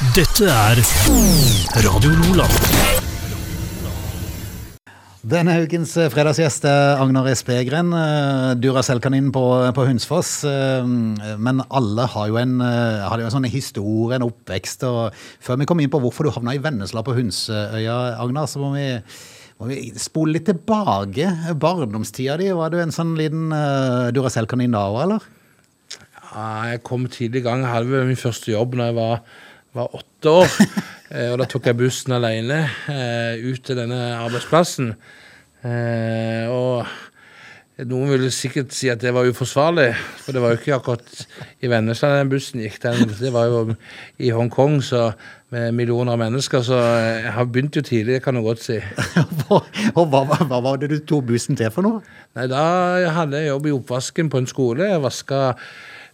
Dette er Radio Lola. Denne ukens eh, fredagsgjest er Agnar Espegren, eh, Duracell-kaninen på, på Hunsfoss. Eh, Men alle har jo en, har jo en sånn historie, en oppvekst. Og før vi kommer inn på hvorfor du havna i Vennesla på Hunsøya, Agnar, så må vi, må vi spole litt tilbake. Barndomstida di, var du en sånn liten Duracell-kanin da òg, eller? Ja, jeg kom tidlig i gang. Jeg hadde min første jobb når jeg var, var åtte år. Eh, og da tok jeg bussen alene eh, ut til denne arbeidsplassen. Eh, og noen ville sikkert si at det var uforsvarlig, for det var jo ikke akkurat i Vennesla den bussen gikk. Den, det var jo i Hongkong så, med millioner av mennesker, så jeg har begynt jo tidlig, det kan du godt si. og hva, hva, var det du tok bussen til for noe? Nei, Da hadde jeg jobb i oppvasken på en skole. Jeg vaska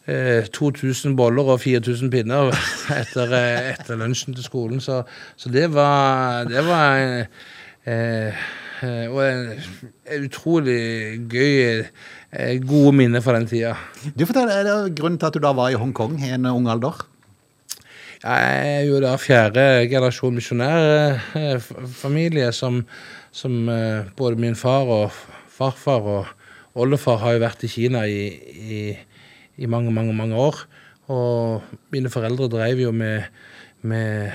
2000 boller og 4000 pinner etter, eh, etter lunsjen til skolen. Så, så det var, det var en, eh, og en, en utrolig gøy eh, Gode minner fra den tida. Du fortell, Er det grunnen til at du da var i Hongkong i en ung alder? Jeg er jo da fjerde generasjon misjonærfamilie som, som eh, både min far og farfar og oldefar har jo vært i Kina i, i, i mange, mange, mange år. Og mine foreldre drev jo med, med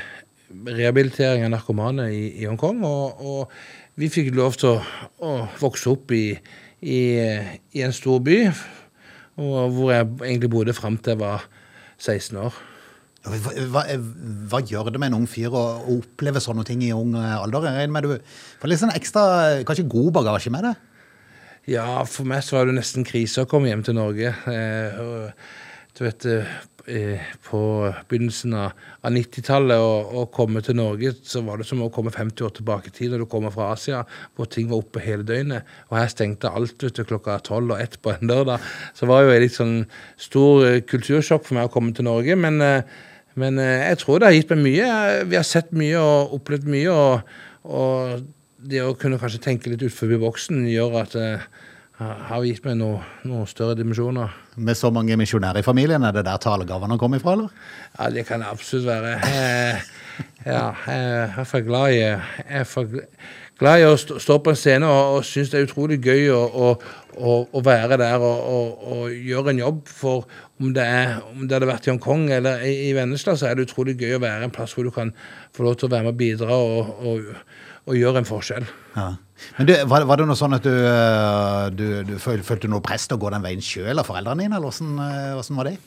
rehabilitering av narkomane i, i Hongkong. Og, og vi fikk lov til å, å vokse opp i, i, i en stor by, hvor jeg egentlig bodde fram til jeg var 16 år. Hva, hva, hva gjør det med en ung fyr å, å oppleve sånne ting i ung alder? Jeg regner med du får litt sånn ekstra, kanskje god bagasje med det? Ja, for meg så var det nesten krise å komme hjem til Norge. Eh, du vet, eh, på begynnelsen av, av 90-tallet å komme til Norge, så var det som å komme 50 år tilbake i tid når du kommer fra Asia, hvor ting var oppe hele døgnet. Og her stengte alt vet du, klokka tolv og ett på en lørdag. Så var det jo et litt sånn stor eh, kultursjokk for meg å komme til Norge. Men, eh, men eh, jeg tror det har gitt meg mye. Vi har sett mye og opplevd mye. og, og det å kunne kanskje tenke litt utenfor boksen gjør at det har gitt meg noen noe større dimensjoner. Med så mange misjonærer i familien, er det der talegavene kommer ifra, eller? Ja, det kan det absolutt være. Jeg, ja, jeg er for glad i, jeg er glad i å stå, på en scene og, og syns det er utrolig gøy å, å, å, å være der og, gjøre en jobb. For om det, er, om det hadde vært i Hongkong eller i, i Vennesla, så er det utrolig gøy å være en plass hvor du kan få lov til å være med og bidra og, og, gjøre en forskjell. Ja. Men du, var, var, det noe sånn at du, eh, du, du følte, følte noe press til å gå den veien sjøl av foreldrene dine, eller hvordan, eh, var det?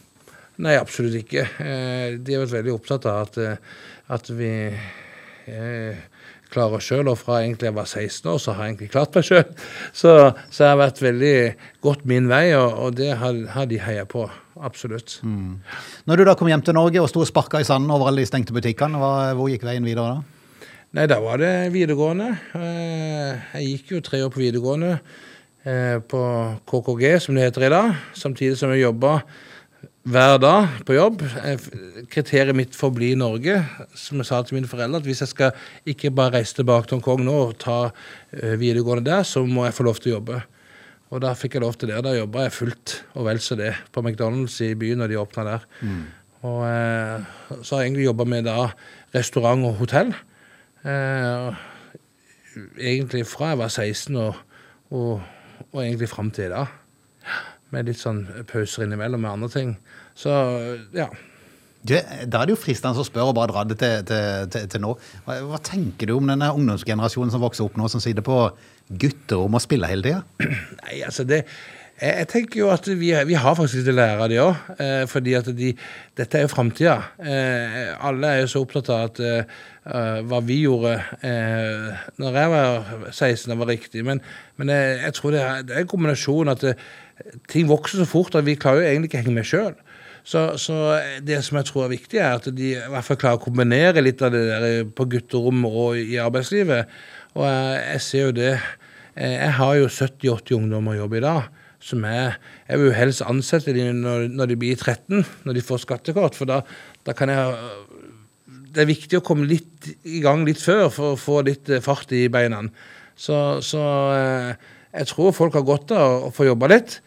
Nei, absolutt ikke. De har vært veldig opptatt av at, at vi klarer oss sjøl. Og fra egentlig jeg var 16 år, så har jeg egentlig klart meg sjøl. Så, så jeg har vært veldig godt min vei, og, og det har, har, de heia på. Absolutt. Mm. Når du da kom hjem til Norge og sto og sparka i sanden over alle de stengte butikkene, hvor gikk veien videre da? Nei, da var det videregående. Jeg gikk jo tre år på videregående på KKG, som det heter i dag. Samtidig som jeg jobba hver dag på jobb. Kriteriet mitt for å bli i Norge, som jeg sa til mine foreldre, at hvis jeg skal ikke bare reise tilbake til Hongkong nå og ta videregående der, så må jeg få lov til å jobbe. Og da fikk jeg lov til det. Da jobba jeg fullt og vel så det på McDonald's i byen når de åpna der. Mm. Og eh, så har jeg egentlig jobba med da restaurant og hotell. Eh, egentlig fra jeg var 16 og, og, og egentlig fram til i dag med litt sånn pauser innimellom med andre ting. Så ja. Du, da er det jo fristende å spørre og bare dra det til, til, til, til nå. Hva, hva, tenker du om denne ungdomsgenerasjonen som vokser opp nå, som sitter på gutterom og spiller hele tida? Nei, altså det... Jeg, tenker jo at vi, vi har faktisk litt å lære av de òg. Eh, fordi at de, dette er jo framtida. Eh, alle er jo så opptatt av at eh, hva vi gjorde eh, når jeg var 16, var riktig. Men, men jeg, jeg, tror det er, det er en kombinasjon at det, ting vokser så fort at vi klarer jo egentlig ikke å henge med sjøl. Så, så, det som jeg tror er viktig, er at de i hvert fall klarer å kombinere litt av det der på gutterommet og i arbeidslivet. Og jeg ser jo det Jeg har jo 70-80 ungdommer i jobb i dag som er Jeg vil jo helst ansette dem når, når, de blir 13, når de får skattekort, for da, da, kan jeg Det er viktig å komme litt i gang litt før for å få litt fart i beina. Så, så jeg tror folk har godt av å få jobba litt.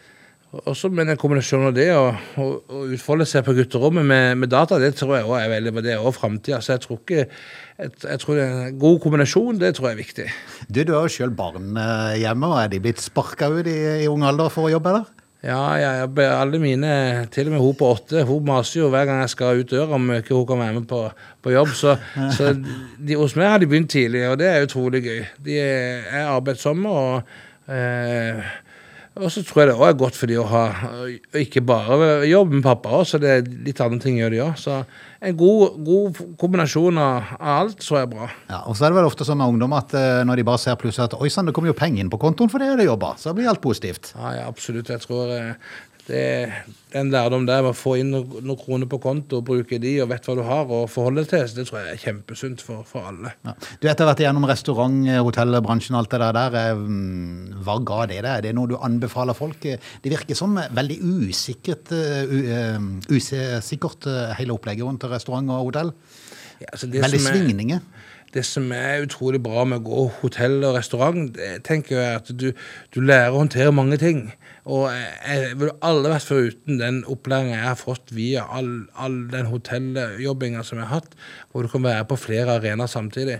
Også med en kombinasjon av det og, og, og utfolde seg på gutterommet med, med data, det tror jeg også er veldig det er også framtida. Så jeg tror ikke jeg, jeg tror det en god kombinasjon, det tror jeg er viktig. Du, du har jo sjøl barn eh, hjemme, og er de blitt sparka ut i, i ung alder for å jobbe, eller? Ja, ja, jeg ber alle mine, til og med hun på åtte, hun maser jo hver gang jeg skal ut døra om ikke hun kan være med på, på jobb. Så, så de, hos meg har de begynt tidlig, og det er utrolig gøy. De er, er arbeidsomme og eh, og så tror jeg det òg er godt for de å ha ikke bare jobb med pappa så det er litt andre ting gjør de òg. Så en god, god kombinasjon av, alt alt så er bra. Ja, og så er det vel ofte sånn med ungdom at uh, når de bare ser plutselig at oi sann, det kommer jo penger inn på kontoen for det har de jobber, så blir alt positivt. Ja, ja absolutt. Jeg tror uh, det er en lærdom der med å få inn noen, kroner på konto, og bruke de og vet hva du har og forholde deg til, så det tror jeg er kjempesunt for, for alle. Ja. Du vet, har vært igjennom restaurant, hotellbransjen og alt det der. der. Mm, hva ga det deg? Er det noe du anbefaler folk? Det virker som veldig usikkert, usikkert hele opplegget rundt restaurant og hotell. Ja, altså veldig svingninger det som er utrolig bra med å gå hotell og restaurant, det tenker jeg er at du, du lærer å håndtere mange ting. Og jeg ville aldri vært foruten den opplæringa jeg har fått via all, all den hotelljobbinga som jeg har hatt, hvor du kan være på flere arenaer samtidig.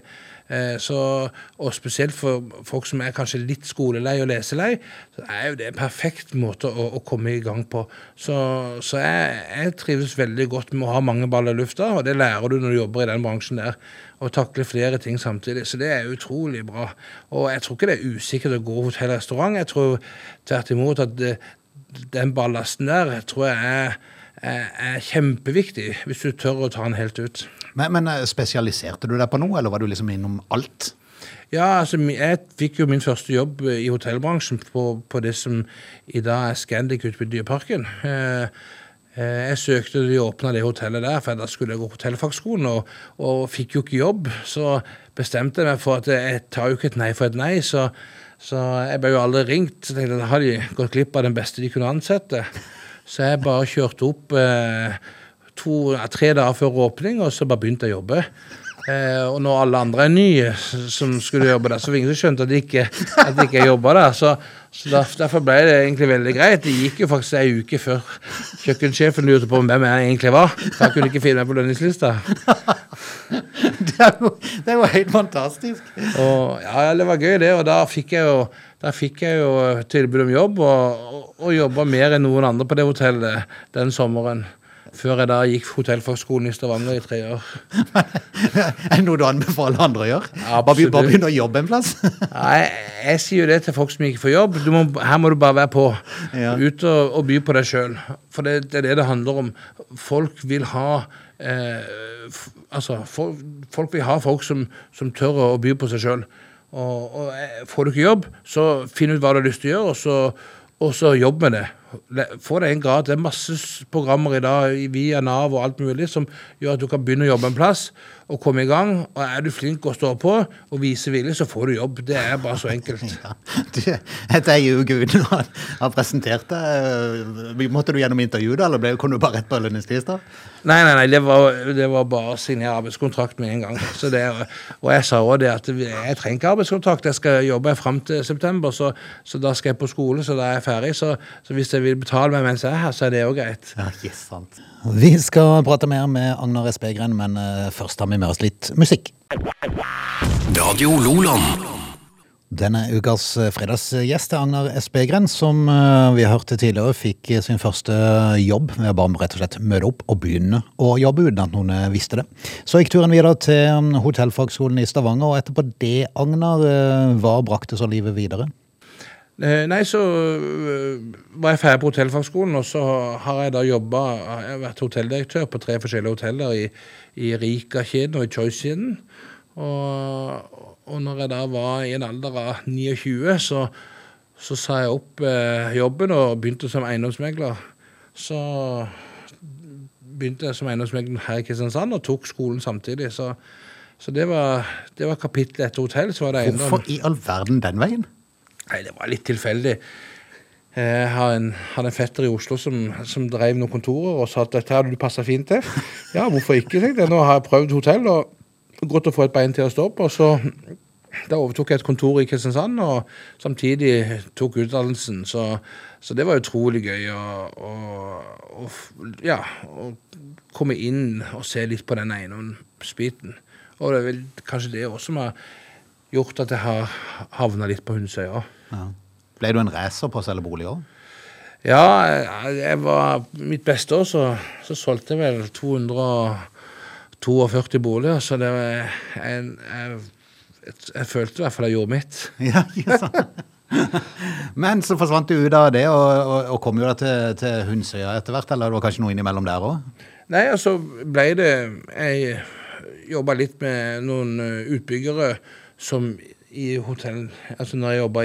Eh, så, og spesielt for folk som er kanskje litt skolelei og leselei, så er jo det en perfekt måte å, å komme i gang på. Så, så jeg, jeg, trives veldig godt med å ha mange baller i lufta, og det lærer du når du jobber i den bransjen der. Å takle flere ting samtidig. Så det er utrolig bra. Og jeg tror ikke det er usikkert å gå hotell og restaurant. Jeg tror tvert imot at det, den ballasten der tror jeg er, er, er kjempeviktig, hvis du tør å ta den helt ut. Men, men, eh, spesialiserte du deg på noe, eller var du liksom innom alt? Ja, altså jeg fikk jo min første jobb eh, i hotellbransjen på, på det som i dag er Scandic ute ved Dyreparken. Eh, jeg søkte de åpna det hotellet der, for da skulle jeg gå på hotellfagskolen, og, og, fikk jo ikke jobb. Så bestemte jeg meg for at jeg tar jo ikke et nei for et nei, så, så jeg ble jo aldri ringt. Så tenkte jeg da hadde de gått glipp av den beste de kunne ansette. Så jeg bare kjørte opp eh, to, tre dager før åpning, og så bare begynte jeg å jobbe. Eh, og når alle andre er nye som skulle jobbe der, så var ingen som skjønte at de ikke, at de ikke jobba der. Så, så der, derfor ble det egentlig veldig greit. Det gikk jo faktisk ei uke før kjøkkensjefen lurte på hvem jeg egentlig var. For jeg kunne ikke finne meg på lønningslista. det, er jo, det er jo helt fantastisk. Og, ja, det var gøy, det. Og da fikk jeg jo fikk jeg jo tilbud om jobb, og, og, og jobba mer enn noen andre på det hotellet den sommeren. Før jeg da gikk hotellfagskolen i Stavanger i tre år. er det noe du anbefaler andre å gjøre? Absolutt. Bare begynne å jobbe en plass? Nei, jeg sier jo det til folk som ikke får jobb. Må, her må du bare være på. Ja. Ut og, og, by på deg sjøl. For det, det, er det det handler om. Folk vil ha eh, Altså, folk, folk, vil ha folk som, som tør å by på seg sjøl. Og, og, eh, får du ikke jobb, så finn ut hva du har lyst til å gjøre, og så, og så jobb med det. Få det en grad. Det er masse programmer i dag via Nav og alt mulig som gjør at du kan begynne å jobbe en plass og komme i gang. Og er du flink og står på og viser vilje, så får du jobb. Det er bare så enkelt. Ja, du, etter ei uke uten å ha presentert deg. Måtte du gjennom intervju, da, eller ble, kom du bare rett på lønningstirsdag? Nei, nei, nei, det var, det var bare å signere arbeidskontrakt med en gang. Det, og jeg sa òg det at jeg trenger ikke arbeidskontrakt, jeg skal jobbe fram til september, så, så, da skal jeg på skole, så da er jeg ferdig. Så, så hvis jeg vil betale meg mens jeg er her, så er det òg greit. Ja, yes, sant. Vi skal prate mer med Agnar S. Begren, men uh, først har vi med oss litt musikk. Radio Loland. Denne ukas eh, fredagsgjest er Agnar S. Begren, som uh, vi hørte tidligere fikk sin første jobb ved bare rett og slett møte opp og begynne å jobbe uten at noen visste det. Så gikk turen videre til um, hotellfagskolen i Stavanger, og etterpå det, Agnar, hva brakte så livet videre? Eh, nei, så øh, var jeg ferdig på hotellfagskolen, og så har jeg da jobba Jeg har vært hotelldirektør på tre forskjellige hoteller i, i Rika-kjeden og i Choice-kjeden. Og, og når jeg da var i en alder av 29, så, så sa jeg opp eh, jobben og begynte som eiendomsmegler. Så begynte jeg som eiendomsmegler her i Kristiansand og tok skolen samtidig. Så, så det var, det var kapittelet etter hotell. Så var det eiendom. Hvorfor i all verden den veien? Nei, det var litt tilfeldig. Jeg har en, hadde en fetter i Oslo som, som drev noen kontorer og sa at dette hadde du passa fint til. Ja, hvorfor ikke, tenkte jeg. Nå har jeg prøvd hotell og godt å få et bein til å stå på. Så da overtok jeg et kontor i Kristiansand og samtidig tok utdannelsen. Så, så det var utrolig gøy å, å, å, ja, å komme inn og se litt på den eiendomsbiten. Og det er vel kanskje det også som har gjort at jeg har havna litt på Hundsøya. Ja. Ble du en racer på å selge bolig òg? Ja, jeg, jeg var mitt beste år, så, så solgte jeg vel 242 boliger, så det var jeg, jeg, jeg, jeg følte i hvert fall jeg gjorde mitt. Ja, ikke sant? Men så forsvant du ut av det, og, og, og kom jo da til, til Hundsøya etter hvert, eller det var kanskje noe innimellom der òg? Nei, altså ble det Jeg jobba litt med noen utbyggere som i hotell Altså når jeg jobba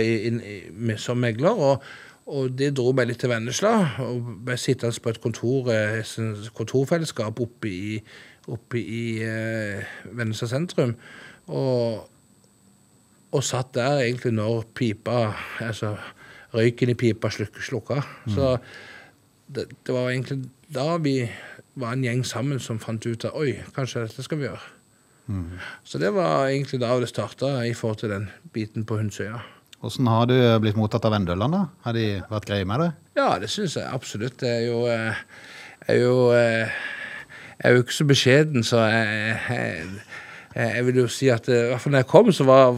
som megler, og, og det dro meg litt til Vennesla. Og ble sittende på et kontor, eh, kontorfellesskap oppe i, oppe i eh, Vennesla sentrum. Og, og satt der egentlig når pipa Altså røyken i pipa sluk, slukka. Så det, det var egentlig da vi var en gjeng sammen som fant ut at oi, kanskje dette skal vi gjøre. Så det var egentlig da det starta i forhold til den biten på Hundsøya. Hvordan har du blitt mottatt av Vendølene? Har de vært greie med det? Ja, det syns jeg absolutt. Det er jo, eh, er jo eh, Jeg er jo ikke så beskjeden, så jeg, jeg, jeg vil jo si at eh, i hvert fall når jeg kom, så var,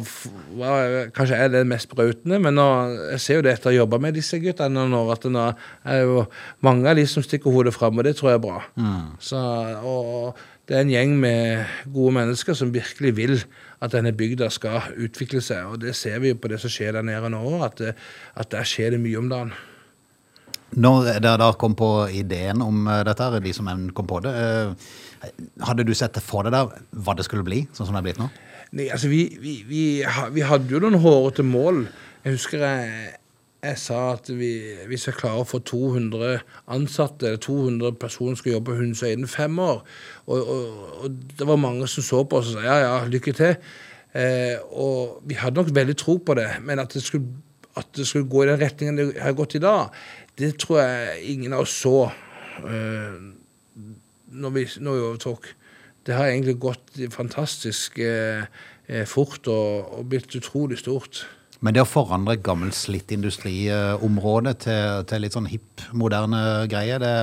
var kanskje jeg det mest brautende. Men nå, jeg ser jo det etter å ha jobba med disse guttene nå, at nå er jo mange av de som stikker hodet fram, og det tror jeg er bra. Så, og det er en gjeng med gode mennesker som virkelig vil at denne bygda skal utvikle seg. Og det ser vi jo på det som skjer der nede nå at, at der skjer det mye om dagen. Når dere da kom på ideen om eh, dette, de som kom på det, eh, hadde du sett for deg der hva det skulle bli, sånn som det er blitt nå? Nei, altså vi, vi, vi, vi hadde jo noen hårete mål. Jeg husker jeg, jeg sa at vi, hvis jeg klarer å få 200 ansatte, eller 200 personer skal jobbe på Hundsøy innen fem år, og, og, og det var mange som så på oss og sa ja, ja, lykke til. Eh, og vi hadde nok veldig tro på det, men at det skulle, at det skulle gå i den retningen det har gått i dag, det tror jeg ingen av oss så uh, når vi, når vi overtok. Det har egentlig gått fantastisk eh, fort og, og blitt utrolig stort. Men det å forandre gammel gammelt slitt industriområde til, til litt sånn hipp, moderne greier, det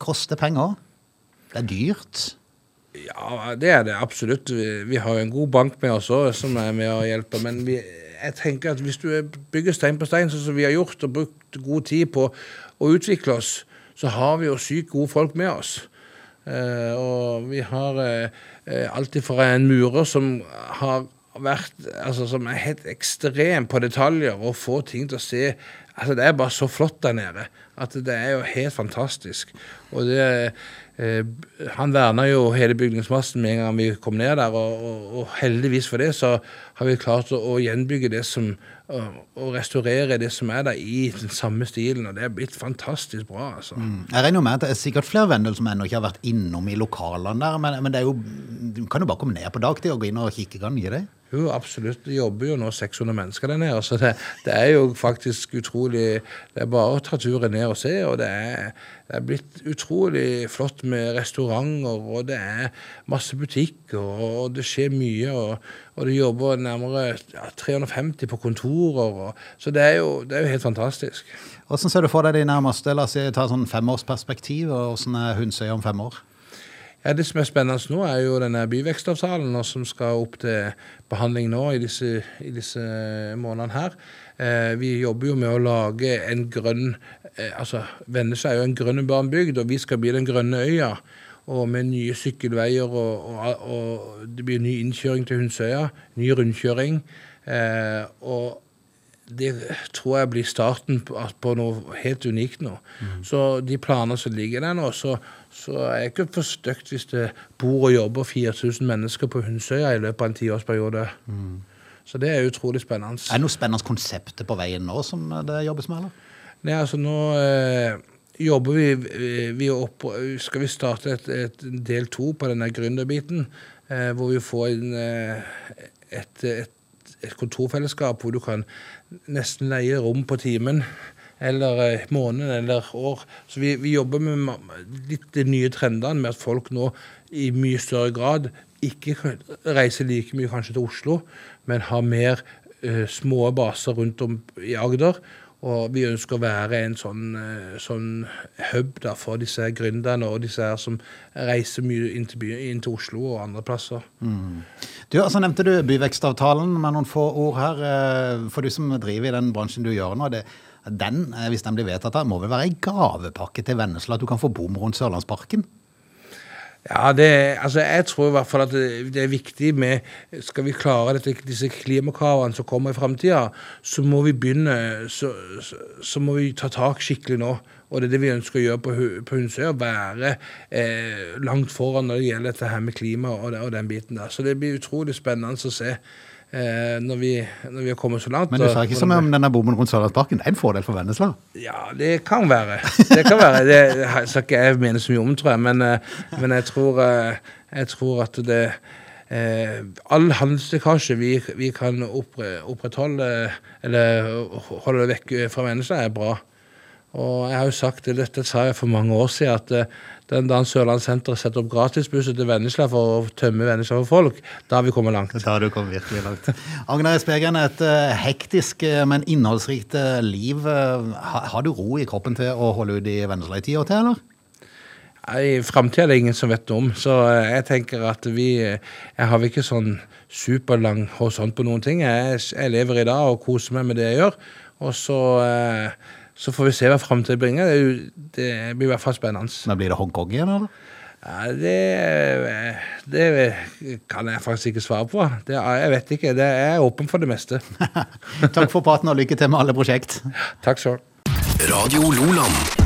koster penger. Det er dyrt. Ja, det er det absolutt. Vi, vi har jo en god bank med oss òg, som er med og hjelper. Men vi, jeg tenker at hvis du bygger stein på stein, sånn som vi har gjort, og brukt god tid på å utvikle oss, så har vi jo sykt gode folk med oss. Eh, og vi har eh, eh, alltid fra en murer som har vært altså Som er helt ekstrem på detaljer og få ting til å se altså Det er bare så flott der nede at det er jo helt fantastisk. Og det Han verna jo hele bygningsmassen med en gang vi kom ned der, og, og, og heldigvis for det så har vi klart å, å gjenbygge det som og, restaurere det som er der i den samme stilen, og det er blitt fantastisk bra, altså. Jeg regner med at det er sikkert flere Vendel som ennå ikke har vært innom i lokalene der, men, men det er jo, du kan jo bare komme ned på dagtid og gå inn og kikke, kan du ikke det? Jo, absolutt. Det jobber jo nå 600 mennesker der nede. Så det, det er jo faktisk utrolig Det er bare å ta turen ned og se. Og det er, det er blitt utrolig flott med restauranter, og det er masse butikker, og det skjer mye. Og, og det jobber nærmere ja, 350 på kontorer. Og, så det er, jo, det er jo helt fantastisk. Hvordan ser du for deg de nærmeste, la oss ta sånn femårsperspektiv, og hvordan er Hundsøy om fem år? Ja, Det som er spennende nå, er jo denne byvekstavtalen som skal opp til behandling nå i disse, i disse månedene her. Eh, vi jobber jo med å lage en grønn eh, altså Vennesla er jo en grønn urban bygd, og vi skal bli den grønne øya. Og med nye sykkelveier, og, og, og det blir ny innkjøring til Hundsøya. Ny rundkjøring. Eh, og det tror jeg blir starten på, noe helt unikt nå. Så de planer som ligger der nå, så, så er det ikke for stygt hvis det bor og jobber 4000 mennesker på Hundsøya i løpet av en tiårsperiode. Så det er utrolig spennende. Er det noe spennende konsepter på veien nå som det jobbes med, eller? Nei, altså nå eh, jobber vi, vi opp, Skal vi starte et, et del to på denne gründerbiten, eh, hvor vi får inn eh, et, et, et kontorfellesskap hvor du kan nesten leie rom på timen. Eller eh, måned eller år. Så vi, vi jobber med litt de nye trendene med at folk nå i mye større grad ikke reiser like mye kanskje til Oslo, men har mer eh, små baser rundt om i Agder. Og vi ønsker å være en sånn, eh, sånn hub da, for disse gründerne og disse her som reiser mye inn til, by, inn til Oslo og andre plasser. Du, altså nevnte du byvekstavtalen med noen få ord her. eh, For du som driver i den bransjen du gjør nå, det, den, eh, hvis den blir vedtatt, må vel være en gavepakke til Vennesla at du kan få bom rundt Sørlandsparken? Ja, det, altså jeg tror i hvert fall at det, er viktig med Skal vi klare dette, disse klimakravene som kommer i framtida, så må vi begynne så, så, så må vi ta tak skikkelig nå. Og det er det vi ønsker å gjøre på, på Hundsøy. Å være eh, langt foran når det gjelder dette her med klima og, og den biten der. Så det blir utrolig spennende å se når, vi, når vi har kommet så langt. Men du sa ikke som om denne bommen rundt Sørlandsparken. Er en fordel for Vennesla. ja, det kan være. Det kan være. Det skal ikke jeg mene så mye om, tror jeg. Men, eh, men jeg, tror, eh, jeg tror at det eh, All handelslekkasje vi, vi kan opprettholde, eller holde vekk fra mennesker, er bra. Og jeg har jo sagt det, dette sa jeg for mange år siden, at eh, den dagen Sørlandssenteret setter opp gratisbusser til Vennesla for å tømme Vennesla for folk, da har vi kommet langt. Da har du kommet virkelig langt. Agnar Espegren, et eh, hektisk, eh, men innholdsrikt eh, liv. Har du ro i kroppen til å holde ut i Vennesla i ti år til, eller? I framtida er det ingen som vet om, så jeg tenker at vi Jeg har ikke sånn superlang horisont på noen ting. Jeg, jeg lever i dag og koser meg med det jeg gjør. Og så, eh, så får vi se hva framtiden bringer. Det, jo- det blir i hvert fall spennende. Men blir det Hongkong igjen, eller? Ja, det, det kan jeg faktisk ikke svare på. Det, jeg vet ikke. Det er åpen for det meste. Takk for praten og lykke til med alle prosjekt. Takk skal du ha. Radio Loland.